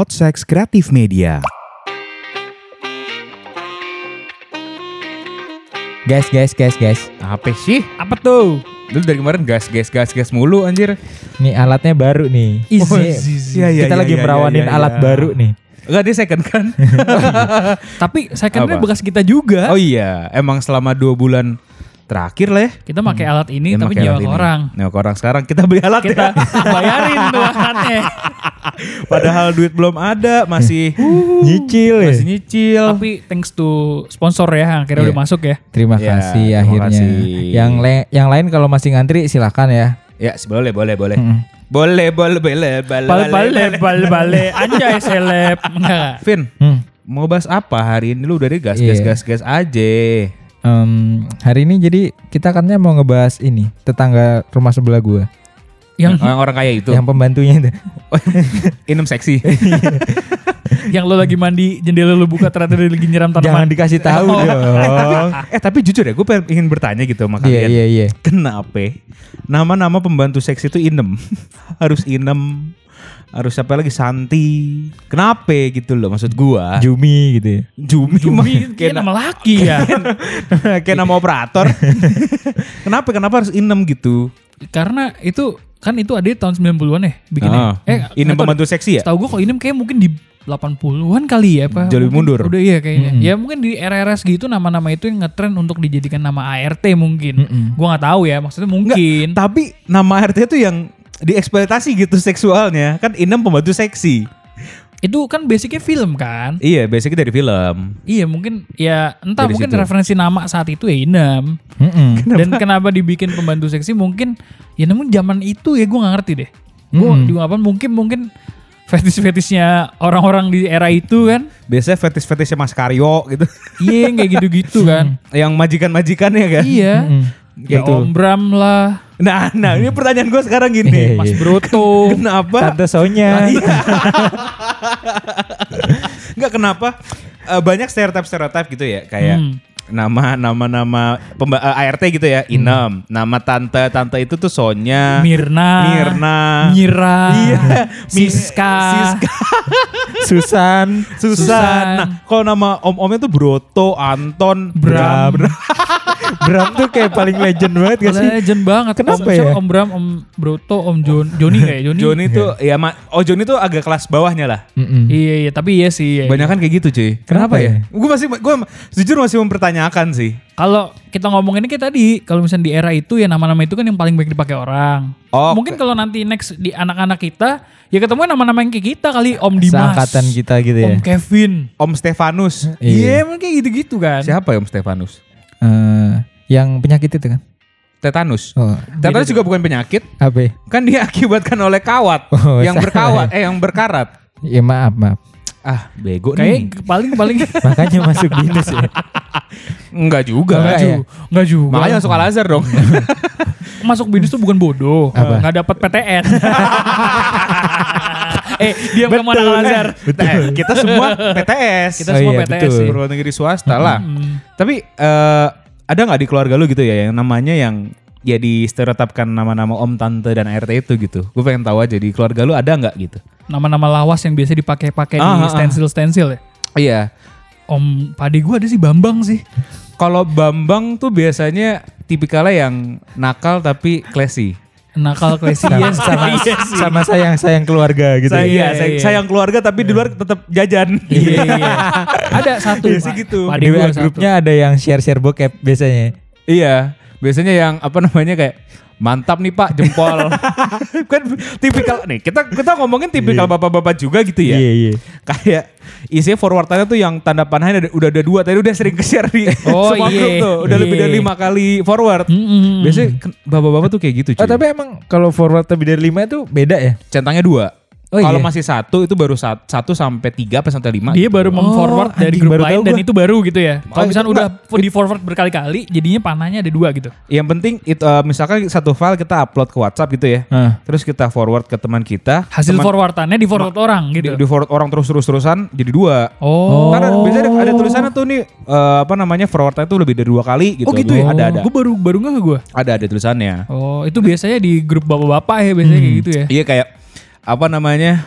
Podsex Kreatif Media. Guys, guys, guys, guys. Apa sih? Apa tuh? Dulu dari kemarin gas gas gas gas mulu anjir. Nih alatnya baru nih. Ih, Oh, zi- iya. zi- zi. Iya, iya, Kita iya, lagi iya, merawanin iya, alat iya. baru nih. Enggak dia second kan? Tapi secondnya Apa? bekas kita juga. oh iya, emang selama dua bulan terakhir lah ya. Kita pakai alat ini Yang tapi nyewa alat ke orang. Nyewa ke orang sekarang kita beli alat Kita ya. bayarin tuh alatnya. Padahal duit belum ada, masih Nyicil ya. masih nyicil. Tapi thanks to sponsor ya, akhirnya Iya. udah masuk ya. Terima Ya, kasih terima akhirnya. kasih. Yang le- yang lain kalau masih ngantri silakan ya. Ya, boleh boleh boleh. Mm-mm. Boleh boleh boleh boleh. Bal bale bal bale anjay seleb. Enggak. Vin, Hmm. mau bahas apa hari ini lu dari gas Iya. gas gas gas aja. Em, hari ini jadi kita katanya mau ngebahas ini tetangga rumah sebelah gua Yang Orang orang kaya itu. yang pembantunya itu. Inem seksi. yang lo lagi mandi jendela lo buka ternyata dia lagi nyiram Jangan tanaman. dikasih tahu Oh. dong. eh tapi jujur ya, gue ingin bertanya gitu sama Iya kalian. iya iya. Kenapa nama-nama pembantu seksi itu inem? harus inem, harus siapa lagi Santi. Kenapa gitu loh maksud gua? Jumi gitu ya. Jumi, Jumi kayak, kayak nama laki ya. kayak nama operator. kenapa kenapa harus inem gitu? Karena itu kan itu ada di tahun 90-an ya bikinnya. Inem nggak tahu pembantu seksi ya? Tahu gue kok Inem kayak mungkin di 80-an kali ya Pak. Mungkin mundur. Udah iya kayaknya. Mm-mm. Ya mungkin di era-era segitu nama-nama itu yang ngetren untuk dijadikan nama ART mungkin. Mm-mm. Gua nggak tahu ya, maksudnya mungkin. Tapi nama RT itu yang dieksploitasi gitu seksualnya kan inem pembantu seksi. Itu kan basicnya film kan. Iya, basicnya dari film. Iya mungkin ya entah Dari mungkin situ. referensi nama saat itu ya Inem. Mm-mm. Dan kenapa dibikin pembantu seksi mungkin ya namun zaman itu ya gue nggak ngerti deh. Gue Mm-mm. juga apa mungkin mungkin fetish-fetishnya orang-orang di era itu kan. Biasanya fetish-fetishnya Mas Karyo gitu. Iya kayak gitu-gitu kan. yang majikan-majikannya kan. iya. Mm-mm. Ya Betul. Om Bram lah, Nah, nah ini pertanyaan gue sekarang Iya, gini. Mas iya. Broto. Kenapa? Tante Sonya. Iya. Enggak kenapa eh, banyak stereotip-stereotip gitu ya kayak Hmm. Nama nama nama pemba- eh, ART gitu ya Inem nama tante tante itu tuh Sonya Mirna. Mirna Mira. Iya. Mi- Siska. Siska Susan. Susan. Susan. Nah, kalau nama om-omnya tuh Broto, Anton, Bram. Bram tuh kayak paling legend banget gak sih? Legend banget. Kenapa Om, ya? Om Bram, Om Broto, Om Jon, Joni ya? Joni. Joni tuh ya ma oh Joni tuh agak kelas bawahnya lah. Mm-mm. Iya iya tapi iya sih. Iya, Banyak kan kayak gitu cuy. Kenapa ya? Gue masih gue jujur masih mempertanyakan sih. Kalau kita ngomongin ini kayak tadi, kalau misalnya di era itu ya nama-nama itu kan yang paling banyak dipakai orang. Oh, Mungkin kalau nanti next di anak-anak kita, ya ketemu nama-nama yang kayak kita kali, Om Dimas, Seangkatan kita gitu ya. Om Kevin. Om Stefanus. Iya. Iya, mungkin kayak gitu-gitu kan. Siapa ya Om Stefanus? Eh, yang penyakit itu kan? Tetanus. Oh, Tetanus juga bukan penyakit, apa? kan diakibatkan oleh kawat Oh, yang berkawat, eh yang berkarat. Ya maaf maaf. Ah, bego nih. Kayak paling paling Makanya masuk dinas ya. Enggak juga. Enggak ya? Enggak juga. Makanya masuk Al Azhar dong. masuk binus tuh bukan bodoh. Apa? Nggak dapat PTN. eh, dia mau anak Al-Azhar. Nah, kita semua PTS. Kita Oh semua iya, PTS betul. sih. perguruan negeri swasta lah. Hmm. Tapi eh, ada nggak di keluarga lu gitu ya yang namanya yang ya di stereotipkan nama-nama om tante dan ART itu gitu. Gue pengen tahu aja di keluarga lu ada nggak gitu? Nama-nama lawas yang biasa dipakai-pakai Ah, ah, di ah. stensil-stensil ya. Iya. Om pade gua ada sih Bambang sih. Kalau Bambang tuh biasanya tipikalnya yang nakal tapi classy. Nakal klasi Sama, iya sama, iya sih. sama sayang sayang keluarga gitu. Saya, ya. iya, Iya, saya- iya. sayang keluarga tapi di luar tetap jajan. Iya iya. Ada satu. Iya sih gitu. Di WA satu. grupnya ada yang share-share bokep biasanya. iya. Biasanya yang apa namanya kayak mantap nih Pak jempol. kan tipikal nih kita kita ngomongin tipikal bapak-bapak juga gitu ya. Iya iya. Kayak isinya forwardannya tuh yang tanda panahnya ada- udah ada dua tadi udah sering ke-share di Oh, semua iya. grup tuh. Udah Iya. lebih dari lima kali forward. Mm-mm. Biasanya kan bapak-bapak tuh kayak gitu cuy. Oh tapi emang kalau forward lebih dari lima itu beda ya? Centangnya dua. Oh, Kalau iya? masih satu itu baru sat- satu sampai tiga apa sampai lima. Dia gitu. baru mem-forward dari anjing, grup baru lain tahu dan gua. itu baru gitu ya. Kalau Oh, misalnya itu udah di forward berkali-kali, jadinya panahnya ada dua gitu. Yang penting itu eh, misalkan satu file kita upload ke WhatsApp gitu ya. Hah. Terus kita forward ke teman kita. Hasil teman- forwardannya di forward orang di, gitu. di forward orang terus terus terusan jadi dua. oh. Karena biasanya ada, ada tulisannya tuh nih eh, apa namanya forwardnya tuh lebih dari dua kali gitu. Oh gitu ya? Ada ada. Gue baru baru nggak gue. Ada ada tulisannya. Oh itu biasanya di grup bapak-bapak ya biasanya kayak gitu ya. Iya kayak apa namanya?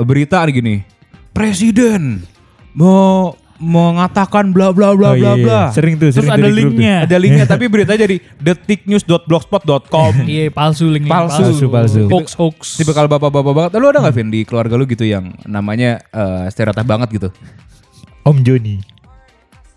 berita gini. Presiden mau mengatakan bla bla bla Oh, bla iya, iya. bla. Sering tuh, Terus sering ada linknya. Ada linknya tapi berita jadi detiknews.blogspot.com. Iya palsu link Palsu. Palsu, palsu. Hoax hoax. Tipe kalau bapak-bapak banget. Lu ada nggak Vin di keluarga lu gitu yang namanya eh, stereotip banget gitu? Om Joni.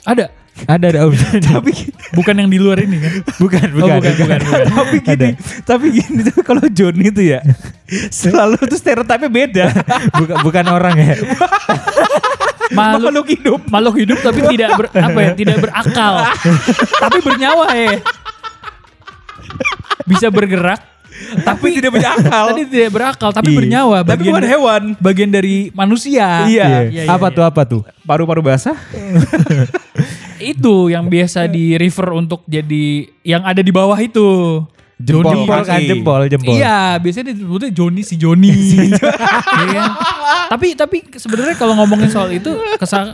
Ada. Ada ada Om Joni. Tapi Bukan yang di luar ini kan? bukan, Oh, bukan, bukan, bukan. tapi gini, tapi gini tuh kalau Joni tuh ya selalu tuh stereotipnya beda. bukan bukan orang ya. Makhluk Makhluk hidup. makhluk hidup tapi tidak ber, apa ya tidak berakal tapi bernyawa ya bisa bergerak Tapi tidak punya akal. tadi tidak berakal tapi Iya. bernyawa Tapi bagian bukan hewan. bagian dari manusia Iya. Iya, iya, apa iya. tuh apa tuh? Paru-paru basah. itu yang biasa di refer untuk jadi yang ada di bawah itu Jempol Jempol kan jempol jempol. Iya, biasanya disebutnya Joni si Joni. Iya kan? Tapi tapi sebenarnya kalau ngomongin soal itu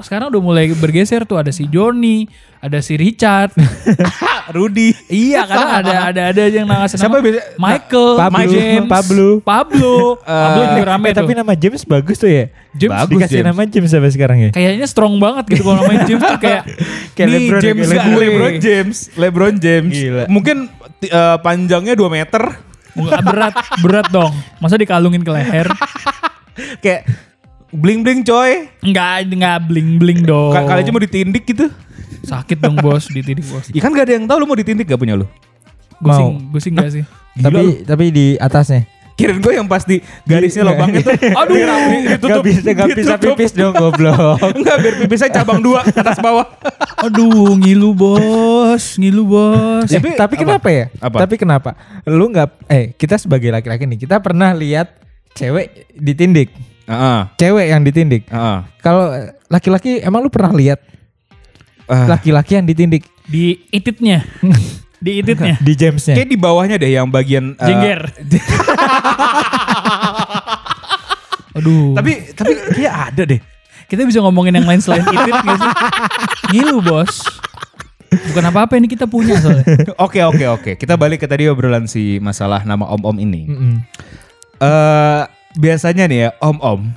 sekarang udah mulai bergeser tuh ada si Joni, ada si Richard. Rudy. iya, karena ada ada ada yang nama Siapa biasa- Michael, Pablo, James, Pablo. Pablo, Pablo juga rame Eh, tapi nama James bagus tuh ya. James Bagus, Dikasih James. nama James sampai sekarang ya. kayaknya strong banget gitu kalau namanya James tuh kayak Kayak nih LeBron ya, James kayak gue. LeBron James. LeBron James. Gila. Mungkin eh, panjangnya 2 meter. Berat berat dong. Masa dikalungin ke leher? Kayak bling bling coy. Enggak, enggak bling-bling dong. Ka- Kali aja mau ditindik gitu. Sakit dong bos, ditidik bos. Ya kan gak ada yang tahu lu mau ditindik gak punya lu. Mau. gue sih enggak sih. Tapi tapi di atasnya. Kirain gue yang pas di garisnya lubang itu. Aduh, Gak bisa gak bisa ditutup. pipis dong goblok. Enggak, biar pipisnya cabang dua atas bawah. Aduh, ngilu bos, ngilu bos. Eh, Tapi tapi apa? kenapa ya? Apa? Tapi kenapa? Lu nggak eh kita sebagai laki-laki nih, kita pernah lihat cewek ditindik. Heeh. Cewek yang ditindik. Heeh. Kalau eh, laki-laki emang lu pernah lihat. Laki-laki yang ditindik Di ititnya, di ititnya. di Jamesnya? Kayak di bawahnya deh yang bagian eh, Jengger. Aduh. Tapi tapi kayak ada deh. kita bisa ngomongin yang lain selain itit gak sih? Ngilu bos. Bukan apa-apa ini kita punya soalnya. Oke oke oke. Kita balik ke tadi obrolan si masalah nama om-om ini. Mm-mm. Eh biasanya nih ya om-om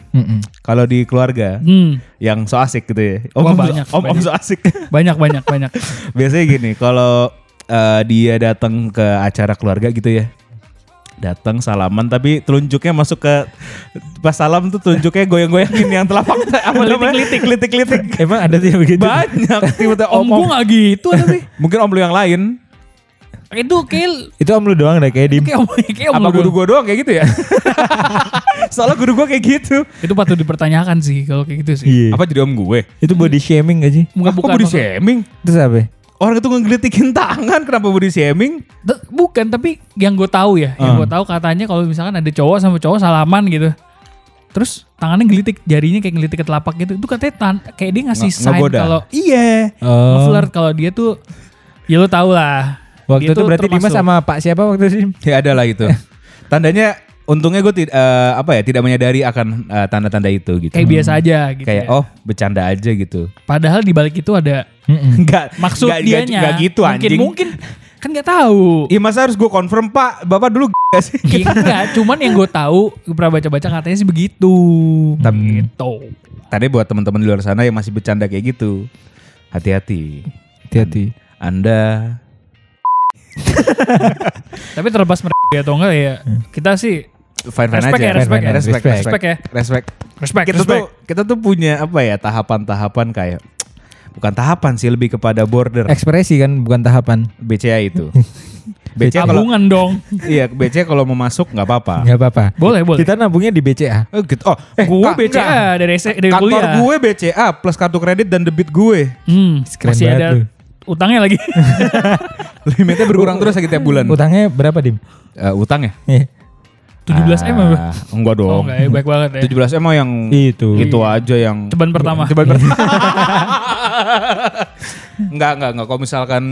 kalau di keluarga Hmm, yang so asik gitu ya. Om Wah, banyak, om-om banyak. so asik. banyak banyak banyak. biasanya gini, kalau eh, dia datang ke acara keluarga gitu ya. Datang salaman tapi telunjuknya masuk ke pas salam tuh telunjuknya goyang-goyangin yang telapak apa namanya? Litik-litik. Emang ada tuh yang begitu? Banyak tiba-tiba Om om-om. gue gak gitu tapi. Mungkin om lu yang lain. Itu kayak Itu om lu doang deh kayak di kayak om, kayak om Apa lu guru doang. gua doang kayak gitu ya? Soalnya guru gua kayak gitu. Itu patut dipertanyakan sih kalau kayak gitu sih. Iya. Apa jadi om gue? Itu body shaming gak sih? Bukan body shaming? Terus apa? Orang itu ngegelitikin tangan kenapa body shaming? Bukan, tapi yang gue tahu ya, yang Ah. gue tahu katanya kalau misalkan ada cowok sama cowok salaman gitu, terus tangannya gelitik, jarinya kayak ngelitik ke telapak gitu, itu katanya tan- kayak dia ngasih Nge- sign kalau iya, Oh. flirt kalau dia tuh, ya lo tau lah. Waktu itu berarti Dimas termasuk- sama Pak siapa waktu itu? Ya ada lah itu. Tandanya untungnya gue tidak apa ya tidak menyadari akan eh, tanda-tanda itu gitu. kayak biasa aja gitu. Kayak ya. oh bercanda aja gitu. Padahal di balik itu ada. Enggak maksud enggak, dianya. gitu mungkin, anjing. Mungkin kan nggak tahu. Ih masa harus gue confirm pak Bapak dulu gak sih Iya, enggak, cuman yang gue tahu, gue pernah baca-baca katanya sih begitu. Tapi- Gitu. Tadi buat teman-teman di luar sana yang masih bercanda kayak gitu Hati-hati Hati-hati. Anda Tapi terlepas mereka atau enggak ya, kita sih fine-fine Respect aja ya, respect ya. Respect, Respect. respect, Respect ya. respect. respect, Kita respect. tuh kita tuh punya apa ya tahapan-tahapan kayak Bukan tahapan sih lebih kepada border Ekspresi kan bukan tahapan. BCA itu BCA Tabungan dong. Iya BCA kalau mau masuk nggak apa-apa Nggak apa-apa. Boleh, boleh. Kita nabungnya di BCA. Oh gitu. Oh, eh, gue BCA enggak. dari, S- dari Kantor kuliah. gue BCA plus kartu kredit dan debit gue. Hmm, Keren masih ada tuh. Utangnya lagi. Limitnya berkurang terus lagi tiap bulan. Utangnya berapa, Dim? Eh, utang ya? Iya. 17 M apa? Ah, Enggak Oh, dong. enggak ya, baik banget ya. 17 M yang Itu. itu aja yang Ceban pertama. Ceban pertama. enggak, enggak, enggak. Kalau misalkan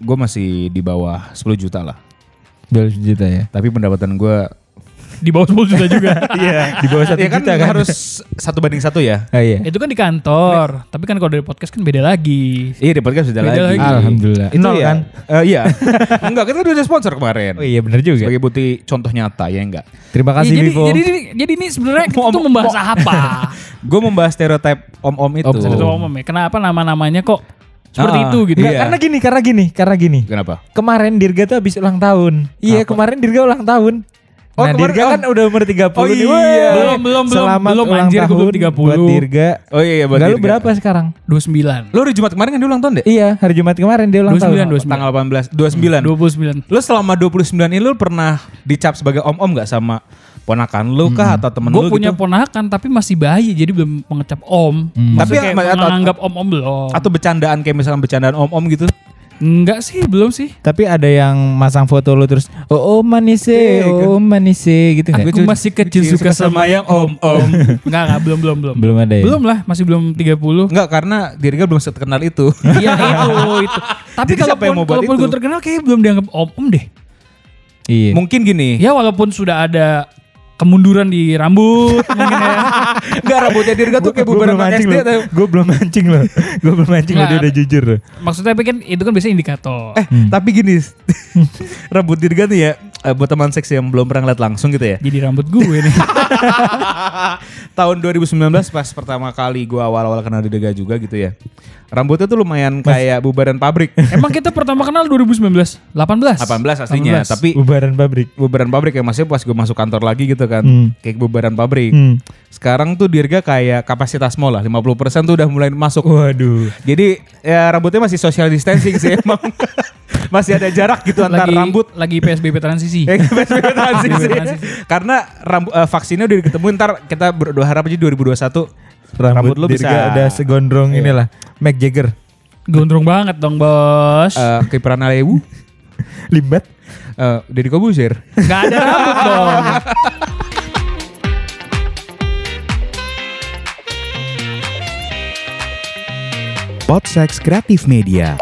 gue masih di bawah 10 juta lah. 12 juta ya. Tapi pendapatan gue di bawah 10 juta juga. Iya. Di bawah satu ya kan, juta kan. harus satu banding satu ya. Ah, iya. Itu kan di kantor, tapi kan kalau dari podcast kan beda lagi. Iya di podcast sudah Beda lagi. lagi. Alhamdulillah. Itu Nol ya. kan? Eh, iya. enggak, kita udah sponsor kemarin. Oh iya benar juga. Sebagai bukti contoh nyata ya enggak. Terima Ya, kasih jadi, Vivo. jadi jadi jadi ini sebenarnya kita Om- tuh membahas om- apa? Gue membahas stereotip om-om itu. Om- Bisa umum ya. Kenapa nama-namanya kok seperti Ah, itu gitu? Iya. Karena gini, karena gini, karena gini. Kenapa? Kemarin Dirga tuh habis ulang tahun. Iya, kemarin Dirga ulang tahun. Oh, nah, kemarin- Dirga oh. kan udah umur 30 Oh, nih. iya. Wah. Belum, belum, belum. Selamat Belum, ulang anjir, gua tahun belum 30. buat Dirga. Oh iya, iya buat Enggak lu Dirga. berapa sekarang? 29. Lu hari Jumat kemarin kan dia ulang tahun deh? Iya, hari Jumat kemarin dia ulang 29, tahun. 29. Tanggal 18, 29. 29. Lu selama 29 ini lu pernah dicap sebagai om-om gak sama ponakan lu kah atau temen Gue lu punya gitu? ponakan tapi masih bayi jadi belum mengecap om. Hmm. Tapi Tapi kayak atau- menganggap om-om belum. Atau bercandaan kayak misalnya bercandaan om-om gitu? Enggak sih, belum sih. Tapi ada yang masang foto lu terus, oh, oh manise, oh manise gitu Aku enggak? masih kecil suka sama yang om-om. Enggak, enggak, belum, belum, belum. Belum ada ya? Belum lah, masih belum 30. Enggak, karena Dirga belum terkenal itu. Iya itu, itu. Tapi Jadi siapa yang mau kalaupun, kalaupun gue terkenal kayaknya belum dianggap om-om deh. Iya. Mungkin gini. Ya walaupun sudah ada kemunduran di rambut mungkin ya. Enggak rambutnya Dirga tuh kayak bubaran SD loh. atau Gue belum mancing loh. Gue belum mancing loh, dia udah jujur. Maksudnya tapi kan itu kan biasanya indikator. Eh, tapi gini. rambut Dirga tuh ya eh, buat teman seks yang belum pernah ngeliat langsung gitu ya. Jadi rambut gue nih. Tahun 2019 pas pertama kali gua awal-awal kenal Dirga juga gitu ya. Rambutnya tuh lumayan kayak bubaran pabrik. Emang kita pertama kenal 2019? 18? 18 aslinya, 18. tapi Bubaran pabrik. bubaran pabrik ya maksudnya pas gue masuk kantor lagi gitu kan. Hmm. Kayak bubaran pabrik. Hmm. Sekarang tuh Dirga kayak kapasitas mall lah, 50% tuh udah mulai masuk. Waduh. Jadi ya rambutnya masih social distancing sih emang. Masih ada jarak gitu antar lagi, rambut. lagi PSBB transisi. PSBB transisi. Karena rambu, eh, vaksinnya udah diketemuin ntar kita berdoa harap aja 2021 Rambut, lu Dirga bisa udah segondrong Iya. inilah. Mick Jagger. Gondrong banget dong bos. eh kiperan Alewu, Limbat. eh Deddy Kobuzer. Gak ada rambut dong. Podsex Kreatif Media.